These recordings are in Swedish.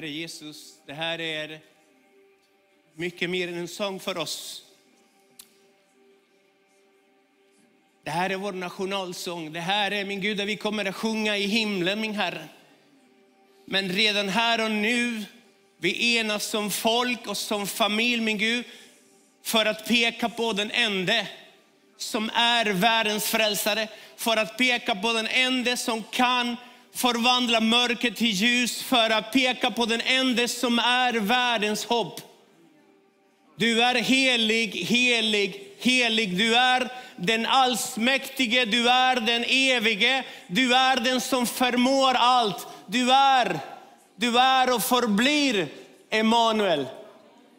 Herre Jesus, det här är mycket mer än en sång för oss. Det här är vår nationalsång. Det här är min Gud, där vi kommer att sjunga i himlen, min Herre. Men redan här och nu, vi enas som folk och som familj, min Gud, för att peka på den ende som är världens frälsare, för att peka på den ende som kan förvandla mörker till ljus, för att peka på den ende som är världens hopp. Du är helig, helig, helig. Du är den allsmäktige, du är den evige, du är den som förmår allt. Du är, du är och förblir Emanuel,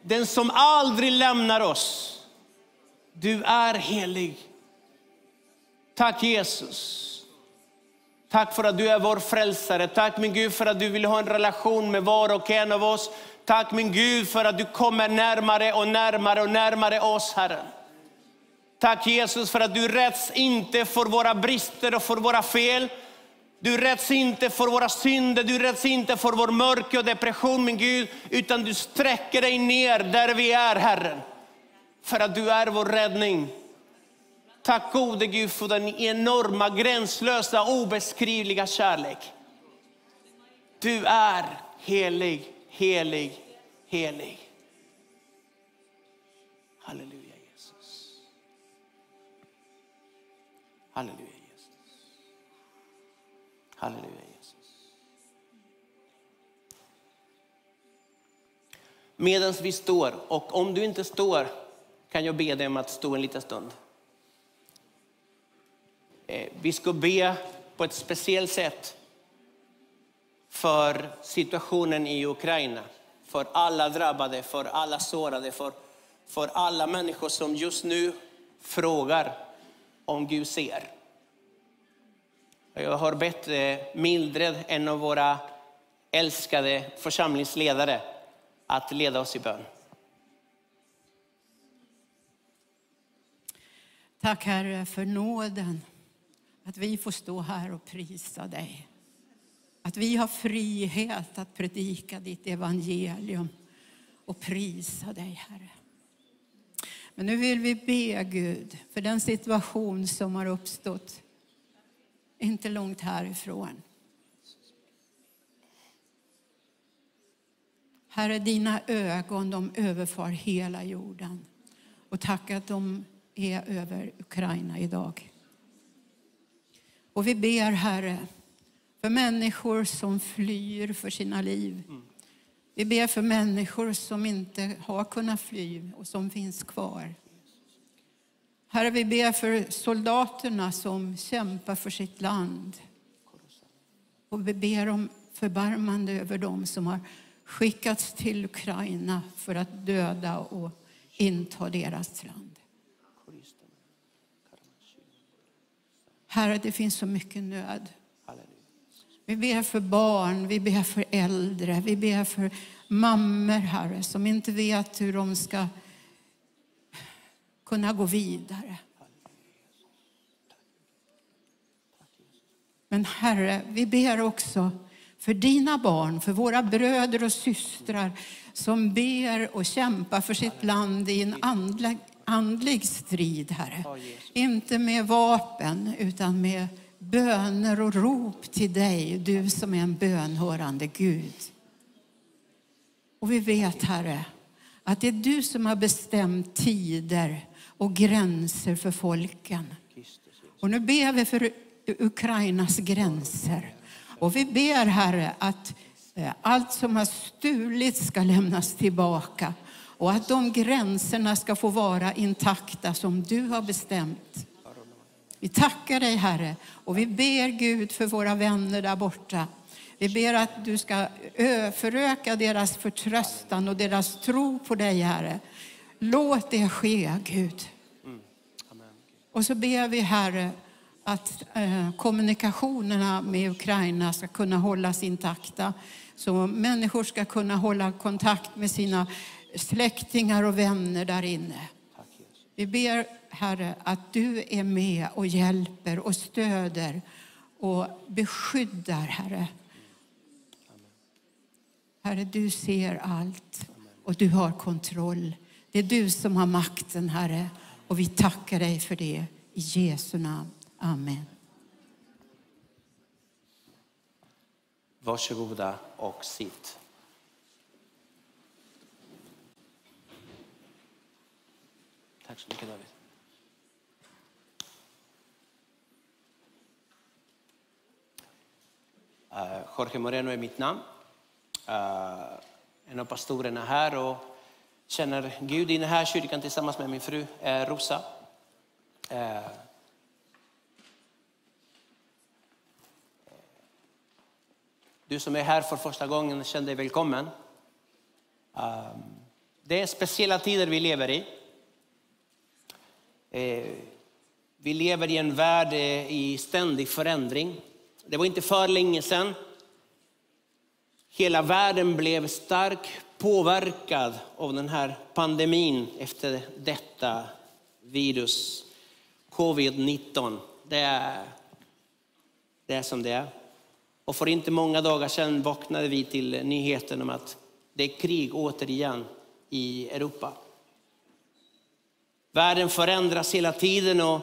den som aldrig lämnar oss. Du är helig. Tack Jesus. Tack för att du är vår frälsare. Tack min Gud för att du vill ha en relation med var och en av oss. Tack min Gud för att du kommer närmare och närmare och närmare oss Herre. Tack Jesus för att du rätts inte för våra brister och för våra fel. Du rätts inte för våra synder, du rätts inte för vår mörker och depression min Gud, utan du sträcker dig ner där vi är Herren. För att du är vår räddning. Tack gode Gud för den enorma, gränslösa, obeskrivliga kärlek. Du är helig, helig, helig. Halleluja Jesus. Halleluja Jesus. Halleluja Jesus. Medan vi står, och om du inte står kan jag be dig om att stå en liten stund. Eh, vi ska be på ett speciellt sätt för situationen i Ukraina. För alla drabbade, för alla sårade, för, för alla människor som just nu frågar om Gud ser. Jag har bett eh, Mildred, en av våra älskade församlingsledare, att leda oss i bön. Tack Herre för nåden, att vi får stå här och prisa dig. Att vi har frihet att predika ditt evangelium och prisa dig Herre. Men nu vill vi be Gud för den situation som har uppstått inte långt härifrån. Herre, dina ögon de överfar hela jorden. Och tack att de är över Ukraina idag. Och vi ber, Herre, för människor som flyr för sina liv. Vi ber för människor som inte har kunnat fly och som finns kvar. Herre, vi ber för soldaterna som kämpar för sitt land. Och vi ber om förbarmande över dem som har skickats till Ukraina för att döda och inta deras land. Herre, det finns så mycket nöd. Vi ber för barn, vi ber för äldre, vi ber för mammor, Herre, som inte vet hur de ska kunna gå vidare. Men Herre, vi ber också för dina barn, för våra bröder och systrar som ber och kämpar för sitt land i en andlig, andlig strid, Herre. Inte med vapen, utan med böner och rop till dig, du som är en bönhörande Gud. Och vi vet, Herre, att det är du som har bestämt tider och gränser för folken. Och nu ber vi för Ukrainas gränser. Och vi ber, Herre, att eh, allt som har stulits ska lämnas tillbaka och att de gränserna ska få vara intakta som du har bestämt. Vi tackar dig Herre och vi ber Gud för våra vänner där borta. Vi ber att du ska föröka deras förtröstan och deras tro på dig Herre. Låt det ske Gud. Och så ber vi Herre att eh, kommunikationerna med Ukraina ska kunna hållas intakta. Så människor ska kunna hålla kontakt med sina släktingar och vänner där inne. Vi ber, Herre, att du är med och hjälper och stöder och beskyddar, Herre. Herre, du ser allt och du har kontroll. Det är du som har makten, Herre. Och vi tackar dig för det. I Jesu namn. Amen. Varsågoda och sitt. Tack så mycket David. Uh, Jorge Moreno är mitt namn. Uh, en av pastorerna här och känner Gud i den här kyrkan tillsammans med min fru uh, Rosa. Eh, du som är här för första gången, känn dig välkommen. Det är speciella tider vi lever i. Eh, vi lever i en värld eh, i ständig förändring. Det var inte för länge sedan hela världen blev starkt påverkad av den här pandemin efter detta virus, covid-19. Det är, det är som det är. Och för inte många dagar sedan vaknade vi till nyheten om att det är krig återigen i Europa. Världen förändras hela tiden och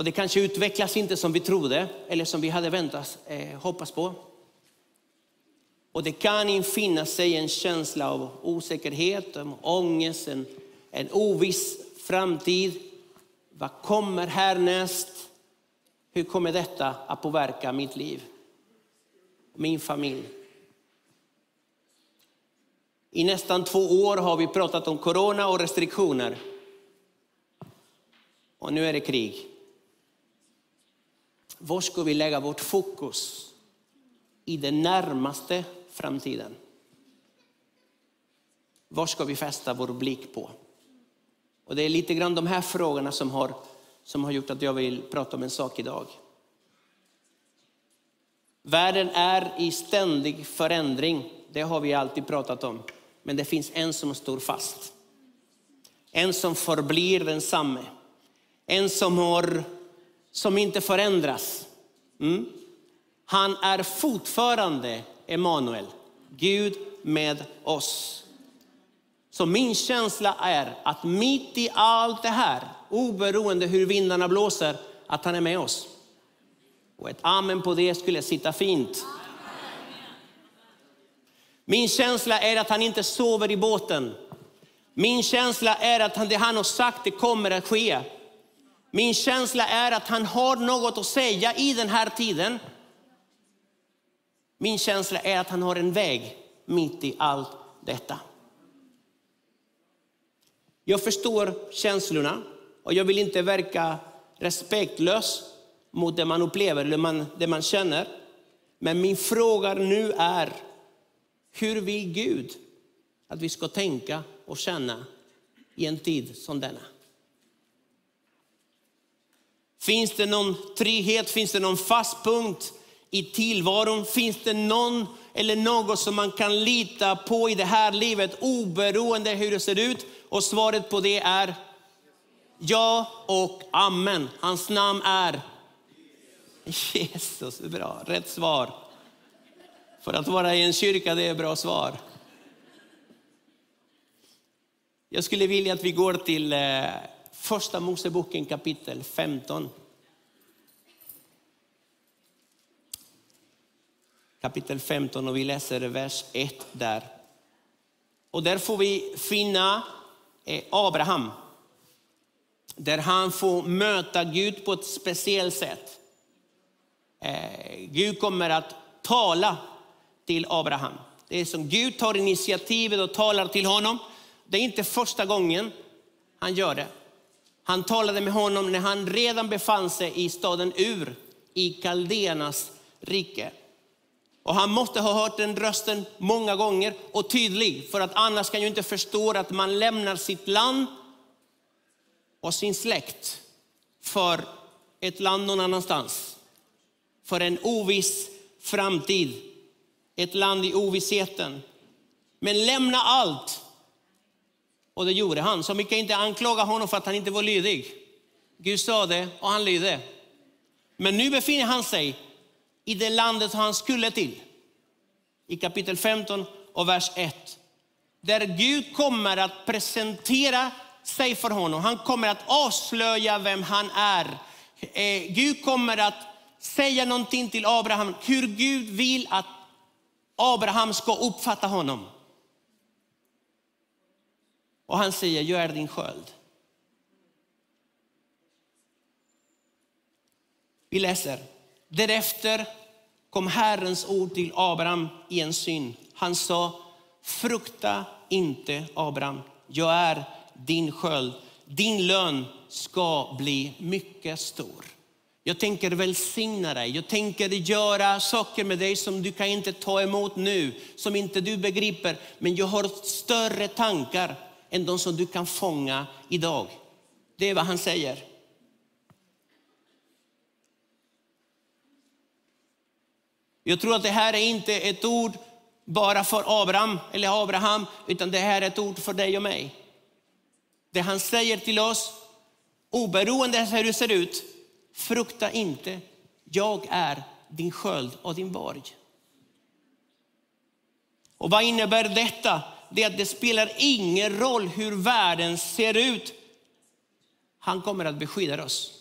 och det kanske utvecklas inte som vi trodde eller som vi hade väntat, eh, hoppas på. Och det kan infinna sig en känsla av osäkerhet, ångest, en, en oviss framtid. Vad kommer härnäst? Hur kommer detta att påverka mitt liv? Min familj? I nästan två år har vi pratat om corona och restriktioner. Och nu är det krig. Var ska vi lägga vårt fokus i den närmaste framtiden? Var ska vi fästa vår blick på? Och det är lite grann de här frågorna som har, som har gjort att jag vill prata om en sak idag. Världen är i ständig förändring. Det har vi alltid pratat om. Men det finns en som står fast. En som förblir densamme. En som har som inte förändras. Mm. Han är fortfarande Emanuel, Gud med oss. Så min känsla är att mitt i allt det här, oberoende hur vindarna blåser, att han är med oss. Och ett amen på det skulle sitta fint. Min känsla är att han inte sover i båten. Min känsla är att det han har sagt det kommer att ske. Min känsla är att han har något att säga i den här tiden. Min känsla är att han har en väg mitt i allt detta. Jag förstår känslorna och jag vill inte verka respektlös mot det man upplever eller det man känner. Men min fråga nu är, hur vill Gud att vi ska tänka och känna i en tid som denna? Finns det någon trygghet? Finns det någon fast punkt i tillvaron? Finns det någon eller något som man kan lita på i det här livet oberoende hur det ser ut? Och svaret på det är ja och amen. Hans namn är Jesus. Bra, rätt svar. För att vara i en kyrka, det är bra svar. Jag skulle vilja att vi går till eh, Första Moseboken kapitel 15. Kapitel 15 och vi läser vers 1 där. Och där får vi finna eh, Abraham. Där han får möta Gud på ett speciellt sätt. Eh, Gud kommer att tala till Abraham. Det är som Gud tar initiativet och talar till honom. Det är inte första gången han gör det. Han talade med honom när han redan befann sig i staden Ur i Kaldenas rike. Och han måste ha hört den rösten många gånger och tydlig, för att annars kan ju inte förstå att man lämnar sitt land och sin släkt för ett land någon annanstans. För en oviss framtid, ett land i ovissheten. Men lämna allt och det gjorde han. Så vi kan inte anklaga honom för att han inte var lydig. Gud sa det och han lydde. Men nu befinner han sig i det landet han skulle till. i kapitel 15 och vers 1. Där Gud kommer att presentera sig för honom. Han kommer att avslöja vem han är. Eh, Gud kommer att säga någonting till Abraham, hur Gud vill att Abraham ska uppfatta honom. Och han säger, jag är din sköld. Vi läser. Därefter kom Herrens ord till Abraham i en syn. Han sa, frukta inte Abraham, jag är din sköld. Din lön ska bli mycket stor. Jag tänker välsigna dig. Jag tänker göra saker med dig som du kan inte ta emot nu, som inte du begriper. Men jag har större tankar än de som du kan fånga idag. Det är vad han säger. Jag tror att det här är inte ett ord bara för Abraham eller Abraham, utan det här är ett ord för dig och mig. Det han säger till oss, oberoende av hur det ser ut, frukta inte, jag är din sköld och din borg. Och vad innebär detta? Det är att det spelar ingen roll hur världen ser ut. Han kommer att beskydda oss.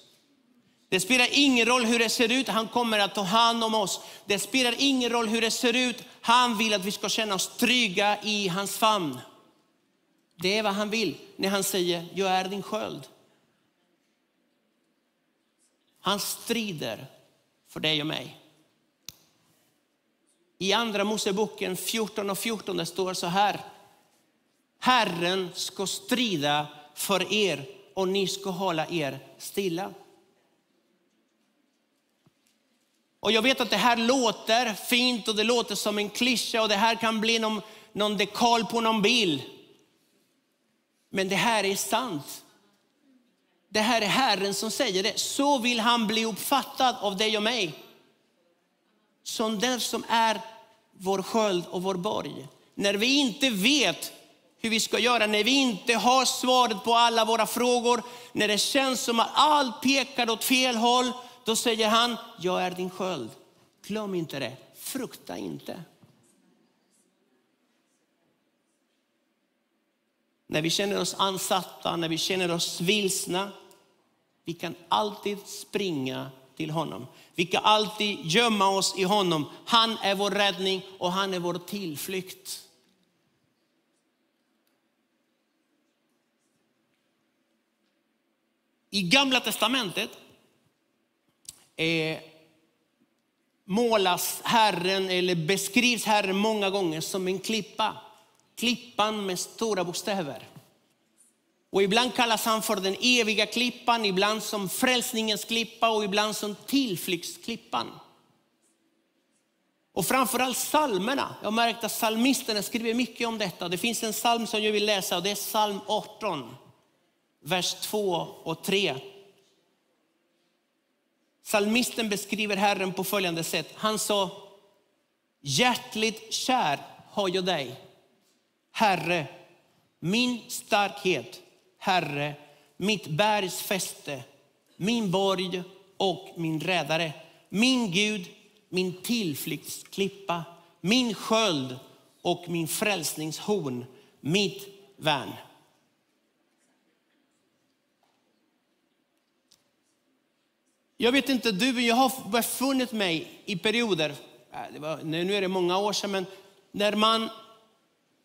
Det spelar ingen roll hur det ser ut, han kommer att ta hand om oss. Det spelar ingen roll hur det ser ut, han vill att vi ska känna oss trygga i hans famn. Det är vad han vill när han säger, jag är din sköld. Han strider för dig och mig. I andra Moseboken 14 och 14 det står så här. Herren ska strida för er och ni ska hålla er stilla. Och jag vet att det här låter fint och det låter som en klyscha och det här kan bli någon, någon dekal på någon bil. Men det här är sant. Det här är Herren som säger det. Så vill han bli uppfattad av dig och mig. Som den som är vår sköld och vår borg. När vi inte vet hur vi ska göra, när vi inte har svaret på alla våra frågor, när det känns som att allt pekar åt fel håll, då säger han, jag är din sköld. Glöm inte det, frukta inte. När vi känner oss ansatta, när vi känner oss vilsna, vi kan alltid springa till honom. Vi kan alltid gömma oss i honom. Han är vår räddning och han är vår tillflykt. I Gamla Testamentet eh, målas Herren, eller beskrivs Herren många gånger som en klippa. Klippan med stora bokstäver. Och ibland kallas han för den eviga klippan, ibland som frälsningens klippa och ibland som tillflyktsklippan. Och framförallt psalmerna. Jag har märkt att psalmisterna skriver mycket om detta. Det finns en psalm som jag vill läsa och det är psalm 18, vers 2 och 3. Psalmisten beskriver Herren på följande sätt. Han sa, hjärtligt kär har jag dig, Herre, min starkhet, Herre, mitt bergs fäste, min borg och min räddare, min Gud, min tillflyktsklippa, min sköld och min frälsningshorn, mitt värn. Jag vet inte du, men jag har befunnit mig i perioder, äh, det var, nu är det många år sedan, men när man,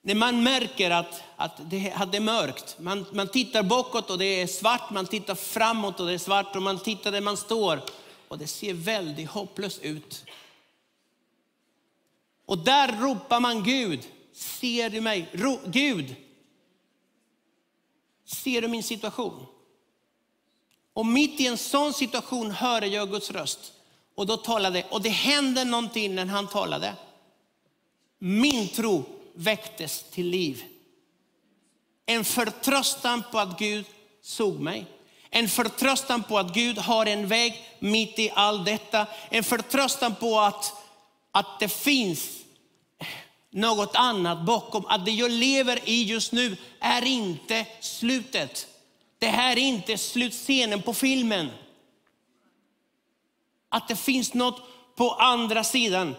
när man märker att, att, det, att det är mörkt. Man, man tittar bakåt och det är svart, man tittar framåt och det är svart och man tittar där man står och det ser väldigt hopplöst ut. Och där ropar man Gud, ser du mig? Ro, Gud, ser du min situation? Och mitt i en sån situation hörde jag Guds röst. Och då talade, och det hände någonting när han talade. Min tro väcktes till liv. En förtröstan på att Gud såg mig. En förtröstan på att Gud har en väg mitt i allt detta. En förtröstan på att, att det finns något annat bakom. Att det jag lever i just nu är inte slutet. Det här är inte slutscenen på filmen. Att det finns något på andra sidan.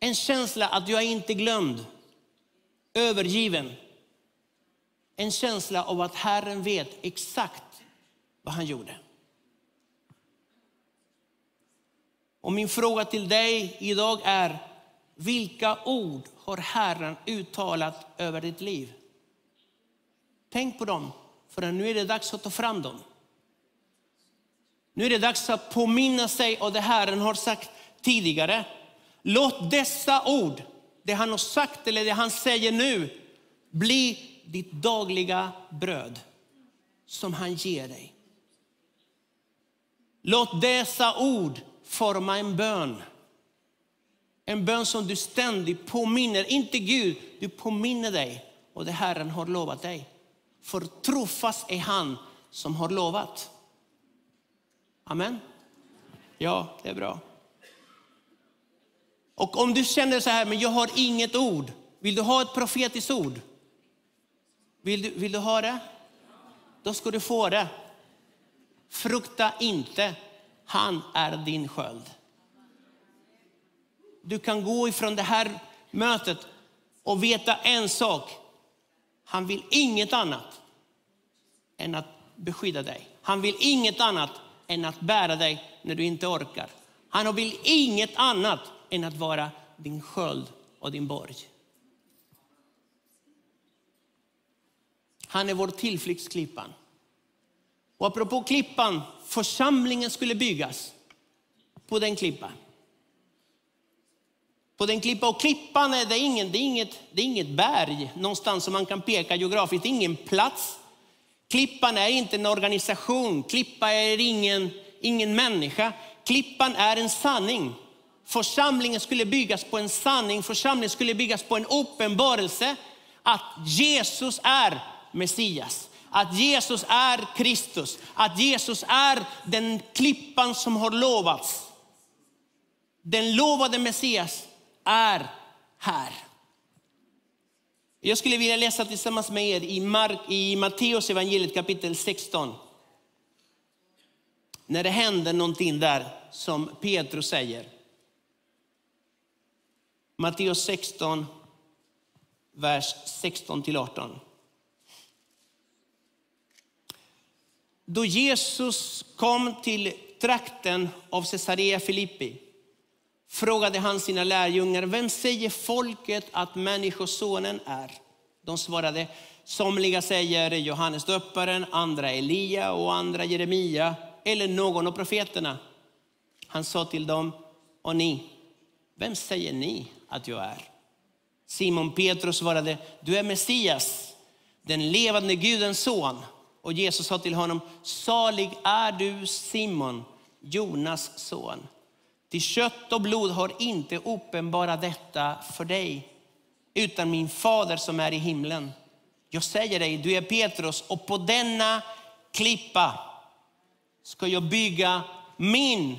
En känsla att jag är inte glömd, övergiven. En känsla av att Herren vet exakt vad han gjorde. Och min fråga till dig idag är, vilka ord har Herren uttalat över ditt liv? Tänk på dem, för nu är det dags att ta fram dem. Nu är det dags att påminna sig om det Herren har sagt tidigare. Låt dessa ord, det han har sagt eller det han säger nu, bli ditt dagliga bröd som han ger dig. Låt dessa ord forma en bön. En bön som du ständigt påminner, inte Gud, du påminner dig och det Herren har lovat dig. För trofast är han som har lovat. Amen. Ja, det är bra. Och om du känner så här, men jag har inget ord. Vill du ha ett profetiskt ord? Vill du, vill du ha det? Då ska du få det. Frukta inte, han är din sköld. Du kan gå ifrån det här mötet och veta en sak. Han vill inget annat än att beskydda dig. Han vill inget annat än att bära dig när du inte orkar. Han vill inget annat än att vara din sköld och din borg. Han är vår tillflyktsklippan. Och apropå klippan, församlingen skulle byggas på den klippan. På den klippan. Och klippan är, det ingen, det är inget, det är inget berg någonstans som man kan peka geografiskt. Det är ingen plats. Klippan är inte en organisation. klippan är ingen, ingen människa. Klippan är en sanning. Församlingen skulle byggas på en sanning. Församlingen skulle byggas på en uppenbarelse att Jesus är Messias. Att Jesus är Kristus. Att Jesus är den klippan som har lovats. Den lovade Messias är här. Jag skulle vilja läsa tillsammans med er i, Mark, i Matteus evangeliet kapitel 16. När det händer någonting där som Petrus säger. Matteus 16, vers 16 till 18. Då Jesus kom till trakten av Caesarea Filippi frågade han sina lärjungar, vem säger folket att Människosonen är? De svarade, somliga säger Johannes döparen, andra Elia och andra Jeremia eller någon av profeterna. Han sa till dem, och ni, vem säger ni att jag är? Simon Petrus svarade, du är Messias, den levande Gudens son. Och Jesus sa till honom, salig är du Simon, Jonas son. Till kött och blod har inte uppenbarat detta för dig, utan min fader som är i himlen. Jag säger dig, du är Petrus och på denna klippa ska jag bygga min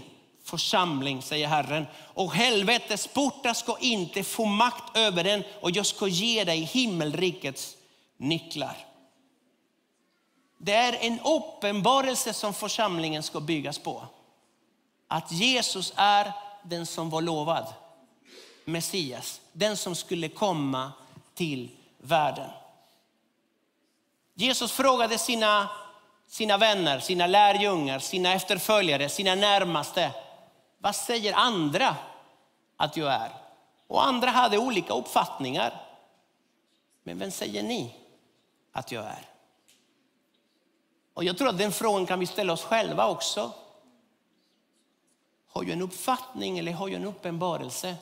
församling, säger Herren. Och helvetets portar ska inte få makt över den och jag ska ge dig himmelrikets nycklar. Det är en uppenbarelse som församlingen ska byggas på. Att Jesus är den som var lovad, Messias, den som skulle komma till världen. Jesus frågade sina, sina vänner, sina lärjungar, sina efterföljare, sina närmaste. Vad säger andra att jag är? Och andra hade olika uppfattningar. Men vem säger ni att jag är? Och jag tror att den frågan kan vi ställa oss själva också. Har jag en uppfattning eller har jag en uppenbarelse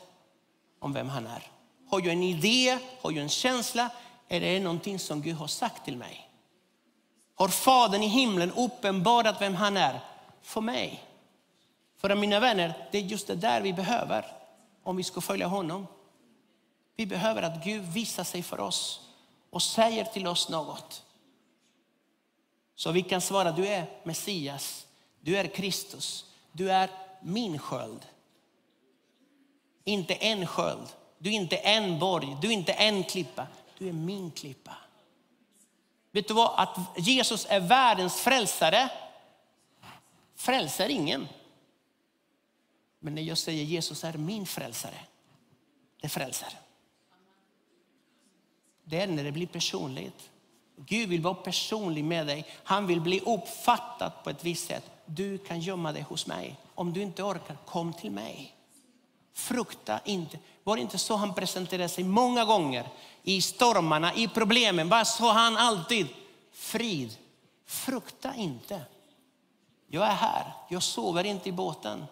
om vem han är? Har jag en idé, har jag en känsla eller är det någonting som Gud har sagt till mig? Har Fadern i himlen uppenbarat vem han är för mig? För mina vänner, det är just det där vi behöver om vi ska följa honom. Vi behöver att Gud visar sig för oss och säger till oss något. Så vi kan svara, du är Messias, du är Kristus, du är min sköld. Inte en sköld, du är inte en borg, du är inte en klippa, du är min klippa. Vet du vad? Att Jesus är världens frälsare frälsar ingen. Men när jag säger Jesus är min frälsare, det frälser. Det är när det blir personligt. Gud vill vara personlig med dig. Han vill bli uppfattad på ett visst sätt. Du kan gömma dig hos mig. Om du inte orkar, kom till mig. Frukta inte. Var det inte så han presenterade sig många gånger? I stormarna, i problemen. Vad sa han alltid? Frid. Frukta inte. Jag är här. Jag sover inte i båten.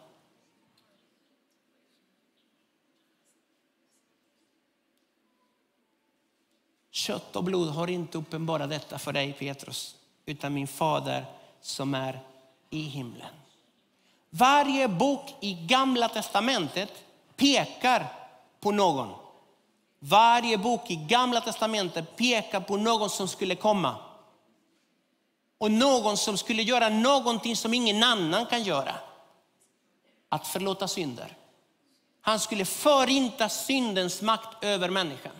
Kött och blod har inte uppenbarat detta för dig Petrus, utan min fader som är i himlen. Varje bok i gamla testamentet pekar på någon. Varje bok i gamla testamentet pekar på någon som skulle komma. Och någon som skulle göra någonting som ingen annan kan göra. Att förlåta synder. Han skulle förinta syndens makt över människan.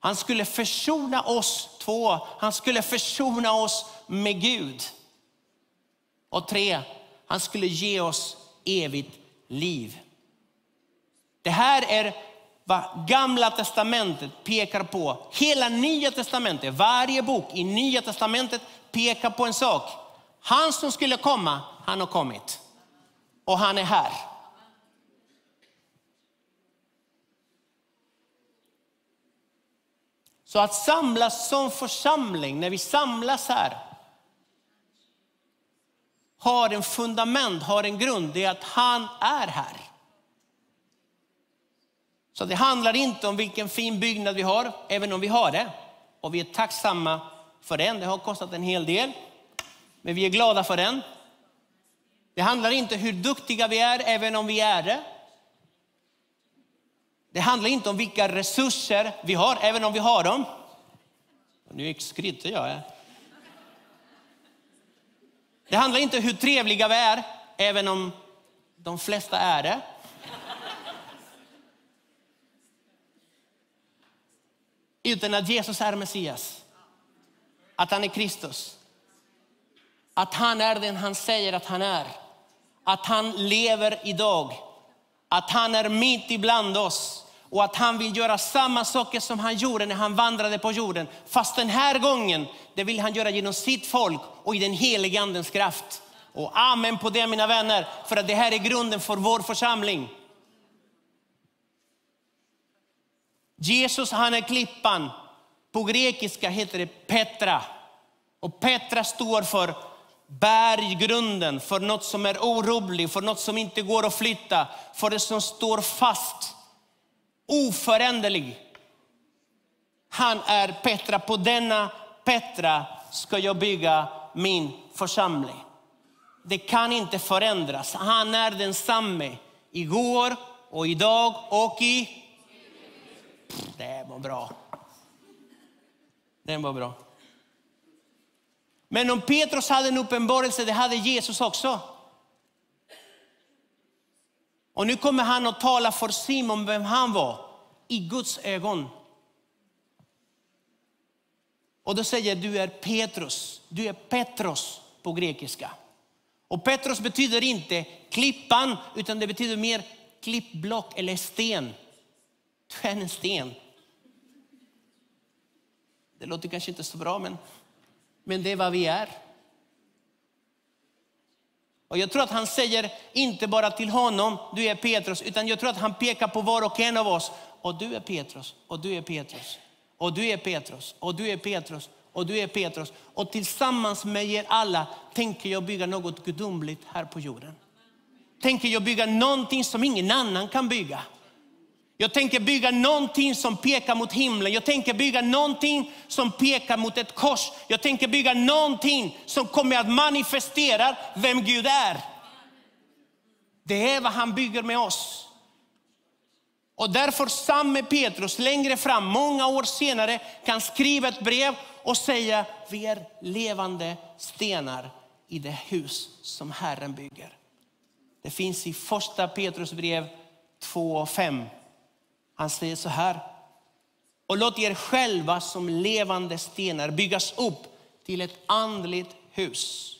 Han skulle försona oss två. Han skulle försona oss med Gud. Och tre, han skulle ge oss evigt liv. Det här är vad gamla testamentet pekar på. Hela nya testamentet, varje bok i nya testamentet pekar på en sak. Han som skulle komma, han har kommit. Och han är här. Så att samlas som församling, när vi samlas här, har en fundament, har en grund, det är att han är här. Så det handlar inte om vilken fin byggnad vi har, även om vi har det. Och vi är tacksamma för den, det har kostat en hel del. Men vi är glada för den. Det handlar inte om hur duktiga vi är, även om vi är det. Det handlar inte om vilka resurser vi har, även om vi har dem. Nu skryter jag. Det handlar inte om hur trevliga vi är, även om de flesta är det. Utan att Jesus är Messias. Att han är Kristus. Att han är den han säger att han är. Att han lever idag. Att han är mitt ibland oss och att han vill göra samma saker som han gjorde när han vandrade på jorden. Fast den här gången, det vill han göra genom sitt folk och i den helige andens kraft. Och amen på det mina vänner, för att det här är grunden för vår församling. Jesus han är klippan. På grekiska heter det Petra. Och Petra står för berggrunden, för något som är orubbligt, för något som inte går att flytta, för det som står fast oföränderlig. Han är Petra. På denna Petra ska jag bygga min församling. Det kan inte förändras. Han är densamme igår och idag och i... Det var bra. Den var bra. Men om Petrus hade en uppenbarelse, det hade Jesus också. Och nu kommer han att tala för Simon vem han var i Guds ögon. Och då säger du är Petrus, du är Petros på grekiska. Och Petros betyder inte klippan, utan det betyder mer klippblock eller sten. Du är en sten. Det låter kanske inte så bra, men, men det är vad vi är. Och jag tror att han säger inte bara till honom, du är Petrus, utan jag tror att han pekar på var och en av oss. Och du är Petrus, och du är Petrus, och du är Petrus, och du är Petrus, och du är Petrus. Och tillsammans med er alla tänker jag bygga något gudomligt här på jorden. Tänker jag bygga någonting som ingen annan kan bygga. Jag tänker bygga någonting som pekar mot himlen. Jag tänker bygga någonting som pekar mot ett kors. Jag tänker bygga någonting som kommer att manifestera vem Gud är. Det är vad han bygger med oss. Och därför samme Petrus längre fram, många år senare, kan skriva ett brev och säga, vi är levande stenar i det hus som Herren bygger. Det finns i första Petrus brev 2 och 5. Han säger så här. Och låt er själva som levande stenar byggas upp till ett andligt hus.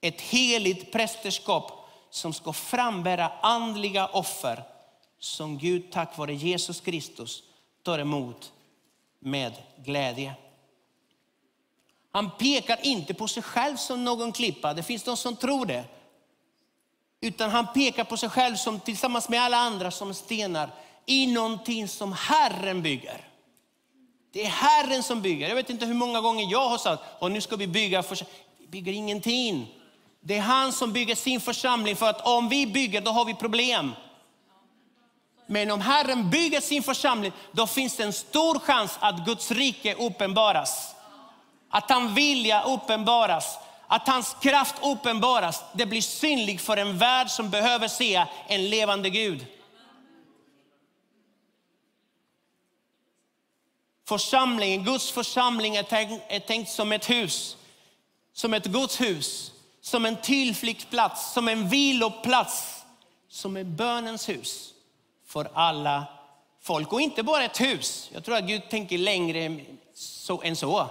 Ett heligt prästerskap som ska frambära andliga offer som Gud tack vare Jesus Kristus tar emot med glädje. Han pekar inte på sig själv som någon klippa, det finns de som tror det. Utan han pekar på sig själv som tillsammans med alla andra som stenar i någonting som Herren bygger. Det är Herren som bygger. Jag vet inte hur många gånger jag har sagt, och nu ska vi bygga. För... Vi bygger ingenting. Det är han som bygger sin församling för att om vi bygger då har vi problem. Men om Herren bygger sin församling, då finns det en stor chans att Guds rike uppenbaras. Att han vilja uppenbaras, att hans kraft uppenbaras. Det blir synligt för en värld som behöver se en levande Gud. Församlingen, Guds församling är tänkt, är tänkt som ett hus, som ett Guds hus, som en tillflyktsplats, som en viloplats, som ett bönens hus för alla folk. Och inte bara ett hus. Jag tror att Gud tänker längre så, än så.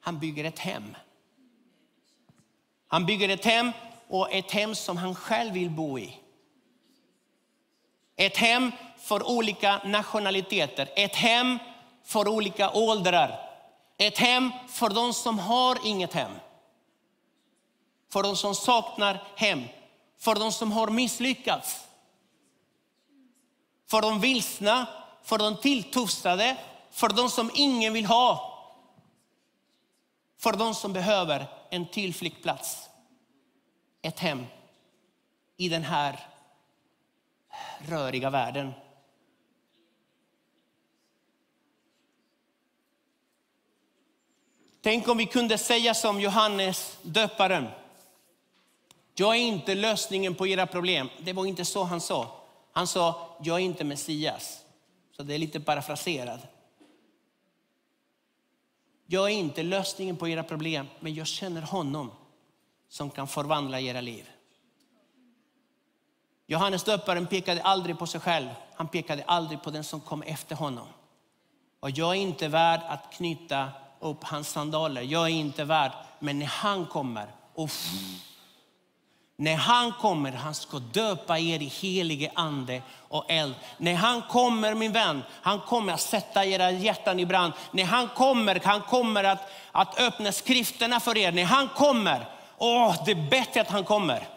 Han bygger ett hem. Han bygger ett hem och ett hem som han själv vill bo i. Ett hem för olika nationaliteter. Ett hem för olika åldrar. Ett hem för de som har inget hem. För de som saknar hem. För de som har misslyckats. För de vilsna, för de tilltufsade, för de som ingen vill ha. För de som behöver en tillflyktplats. Ett hem i den här röriga världen. Tänk om vi kunde säga som Johannes döparen. Jag är inte lösningen på era problem. Det var inte så han sa. Han sa, jag är inte Messias. Så det är lite parafraserat. Jag är inte lösningen på era problem, men jag känner honom som kan förvandla era liv. Johannes döparen pekade aldrig på sig själv. Han pekade aldrig på den som kom efter honom. Och jag är inte värd att knyta upp hans sandaler. Jag är inte värd, men när han kommer, uff, när han kommer, han ska döpa er i helige ande och eld. När han kommer min vän, han kommer att sätta era hjärtan i brand. När han kommer, han kommer att, att öppna skrifterna för er. När han kommer, åh, det är bättre att han kommer.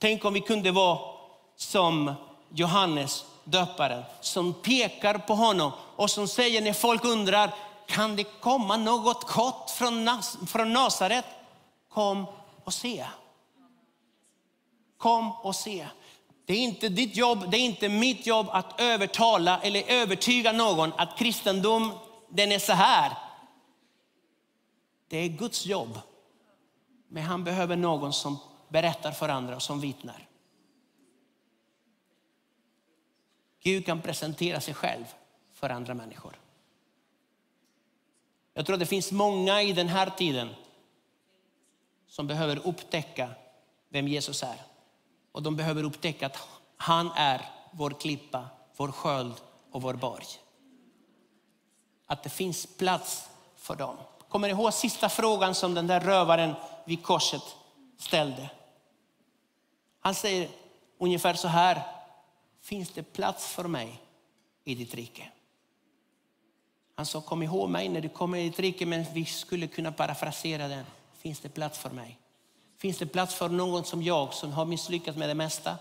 Tänk om vi kunde vara som Johannes döparen som pekar på honom och som säger när folk undrar, kan det komma något gott från, Nas från Nasaret? Kom och se. Kom och se. Det är inte ditt jobb, det är inte mitt jobb att övertala eller övertyga någon att kristendom, den är så här. Det är Guds jobb. Men han behöver någon som berättar för andra och som vittnar. Gud kan presentera sig själv för andra människor. Jag tror att det finns många i den här tiden som behöver upptäcka vem Jesus är. Och de behöver upptäcka att han är vår klippa, vår sköld och vår borg. Att det finns plats för dem. Kommer ni ihåg sista frågan som den där rövaren vid korset ställde? Han säger ungefär så här. Finns det plats för mig i ditt rike? Han sa, kom ihåg mig när du kommer i ditt rike, men vi skulle kunna parafrasera den. Finns det plats för mig? Finns det plats för någon som jag som har misslyckats med det mesta?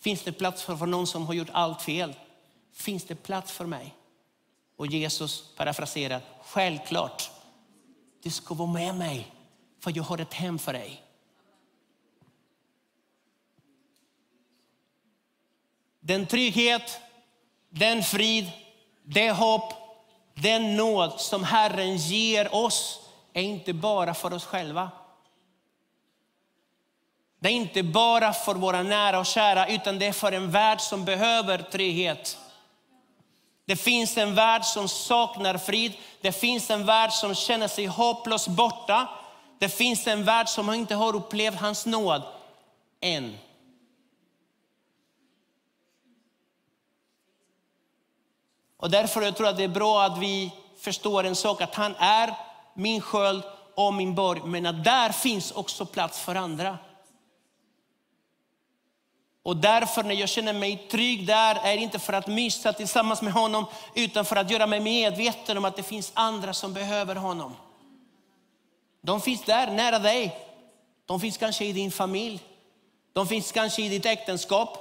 Finns det plats för, någon som har gjort allt fel? Finns det plats för mig? Och Jesus parafraserar, självklart. Du ska vara med mig, för jag har ett hem för dig. Den trygghet, den frid, det hopp, den nåd som Herren ger oss är inte bara för oss själva. Det är inte bara för våra nära och kära, utan det är för en värld som behöver trygghet. Det finns en värld som saknar frid. Det finns en värld som känner sig hopplöst borta. Det finns en värld som inte har upplevt hans nåd än. Och därför jag tror jag det är bra att vi förstår en sak, att han är min sköld och min borg, men att där finns också plats för andra. Och därför när jag känner mig trygg där är det inte för att mysa tillsammans med honom utan för att göra mig medveten om att det finns andra som behöver honom. De finns där nära dig. De finns kanske i din familj. De finns kanske i ditt äktenskap.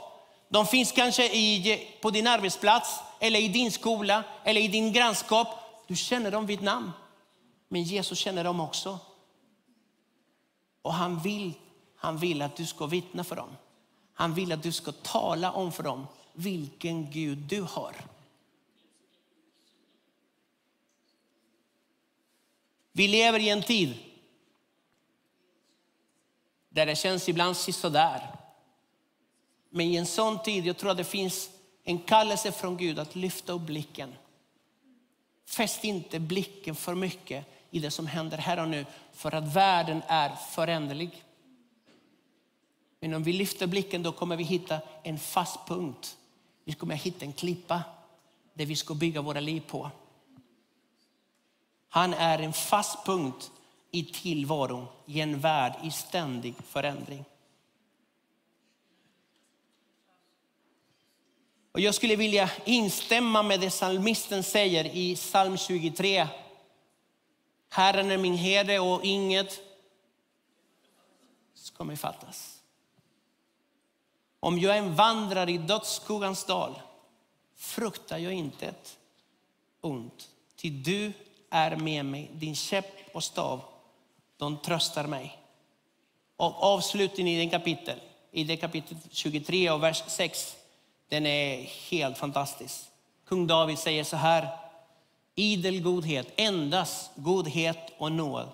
De finns kanske i, på din arbetsplats, eller i din skola, eller i din grannskap. Du känner dem vid namn. Men Jesus känner dem också. Och han vill, han vill att du ska vittna för dem. Han vill att du ska tala om för dem vilken Gud du har. Vi lever i en tid där det känns ibland sådär. Men i en sån tid, jag tror att det finns en kallelse från Gud att lyfta upp blicken. Fäst inte blicken för mycket i det som händer här och nu, för att världen är föränderlig. Men om vi lyfter blicken då kommer vi hitta en fast punkt. Vi kommer hitta en klippa där vi ska bygga våra liv på. Han är en fast punkt i tillvaron i en värld i ständig förändring. Och jag skulle vilja instämma med det psalmisten säger i psalm 23. Herren är min herde och inget ska mig fattas. Om jag än vandrar i dödsskuggans dal fruktar jag inte ett ont. Ty du är med mig, din käpp och stav, de tröstar mig. Och avslutningen i det kapitel, i det kapitlet 23 och vers 6, den är helt fantastisk. Kung David säger så här, idel godhet, endast godhet och nåd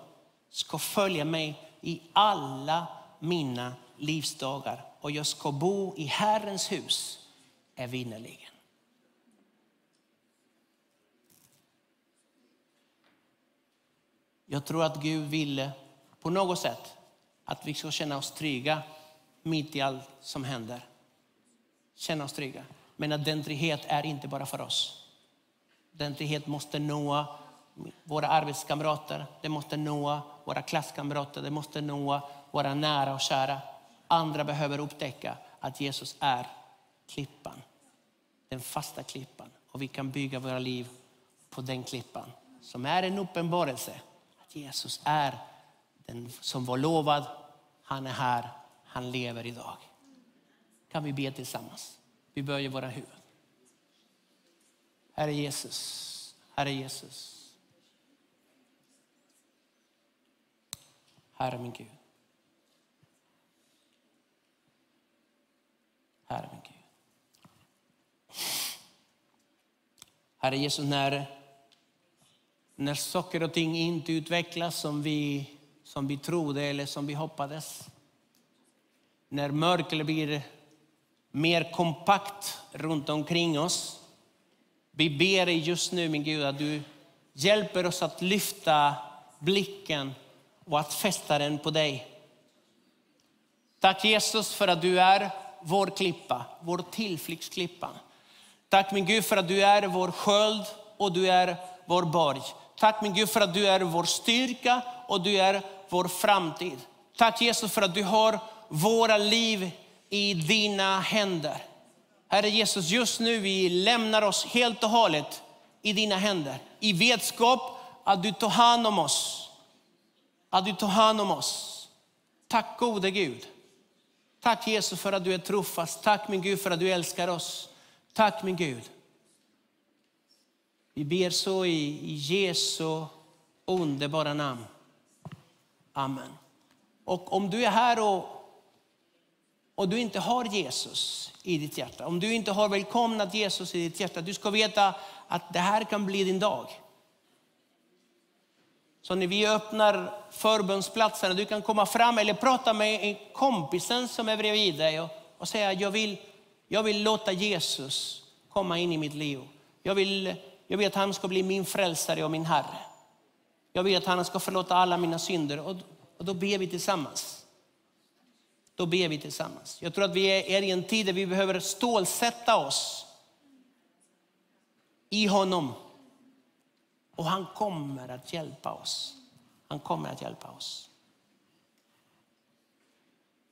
ska följa mig i alla mina livsdagar och jag ska bo i Herrens hus evinnerligen. Jag tror att Gud ville på något sätt att vi ska känna oss trygga mitt i allt som händer. Känna oss trygga. Men att den trygghet är inte bara för oss. Den trygghet måste nå våra arbetskamrater, det måste nå våra klasskamrater, det måste nå våra nära och kära. Andra behöver upptäcka att Jesus är klippan, den fasta klippan. Och vi kan bygga våra liv på den klippan som är en uppenbarelse att Jesus är den som var lovad. Han är här, han lever idag. Kan vi be tillsammans? Vi böjer våra huvuden. Herre Jesus, Herre Jesus. Herre min Gud. Herre min Gud. Herre Jesus, när, när saker och ting inte utvecklas som vi, som vi trodde eller som vi hoppades. När mörkret blir mer kompakt runt omkring oss. Vi ber dig just nu, min Gud, att du hjälper oss att lyfta blicken och att fästa den på dig. Tack Jesus för att du är vår klippa, vår tillflyktsklippa. Tack min Gud för att du är vår sköld och du är vår borg. Tack min Gud för att du är vår styrka och du är vår framtid. Tack Jesus för att du har våra liv i dina händer. Herre Jesus, just nu vi lämnar oss helt och hållet i dina händer. I vetskap att du tar hand om oss. Att du tar hand om oss. Tack gode Gud. Tack Jesus för att du är trofast. Tack min Gud för att du älskar oss. Tack min Gud. Vi ber så i Jesu underbara namn. Amen. Och om du är här och, och du inte har Jesus i ditt hjärta, om du inte har välkomnat Jesus i ditt hjärta, du ska veta att det här kan bli din dag. Så när vi öppnar förbundsplatserna, du kan komma fram eller prata med kompisen som är bredvid dig och, och säga, jag vill, jag vill låta Jesus komma in i mitt liv. Jag vill, jag vill att han ska bli min frälsare och min Herre. Jag vill att han ska förlåta alla mina synder. Och, och då ber vi tillsammans. Då ber vi tillsammans. Jag tror att vi är i en tid där vi behöver stålsätta oss i honom. Och han kommer att hjälpa oss. Han kommer att hjälpa oss.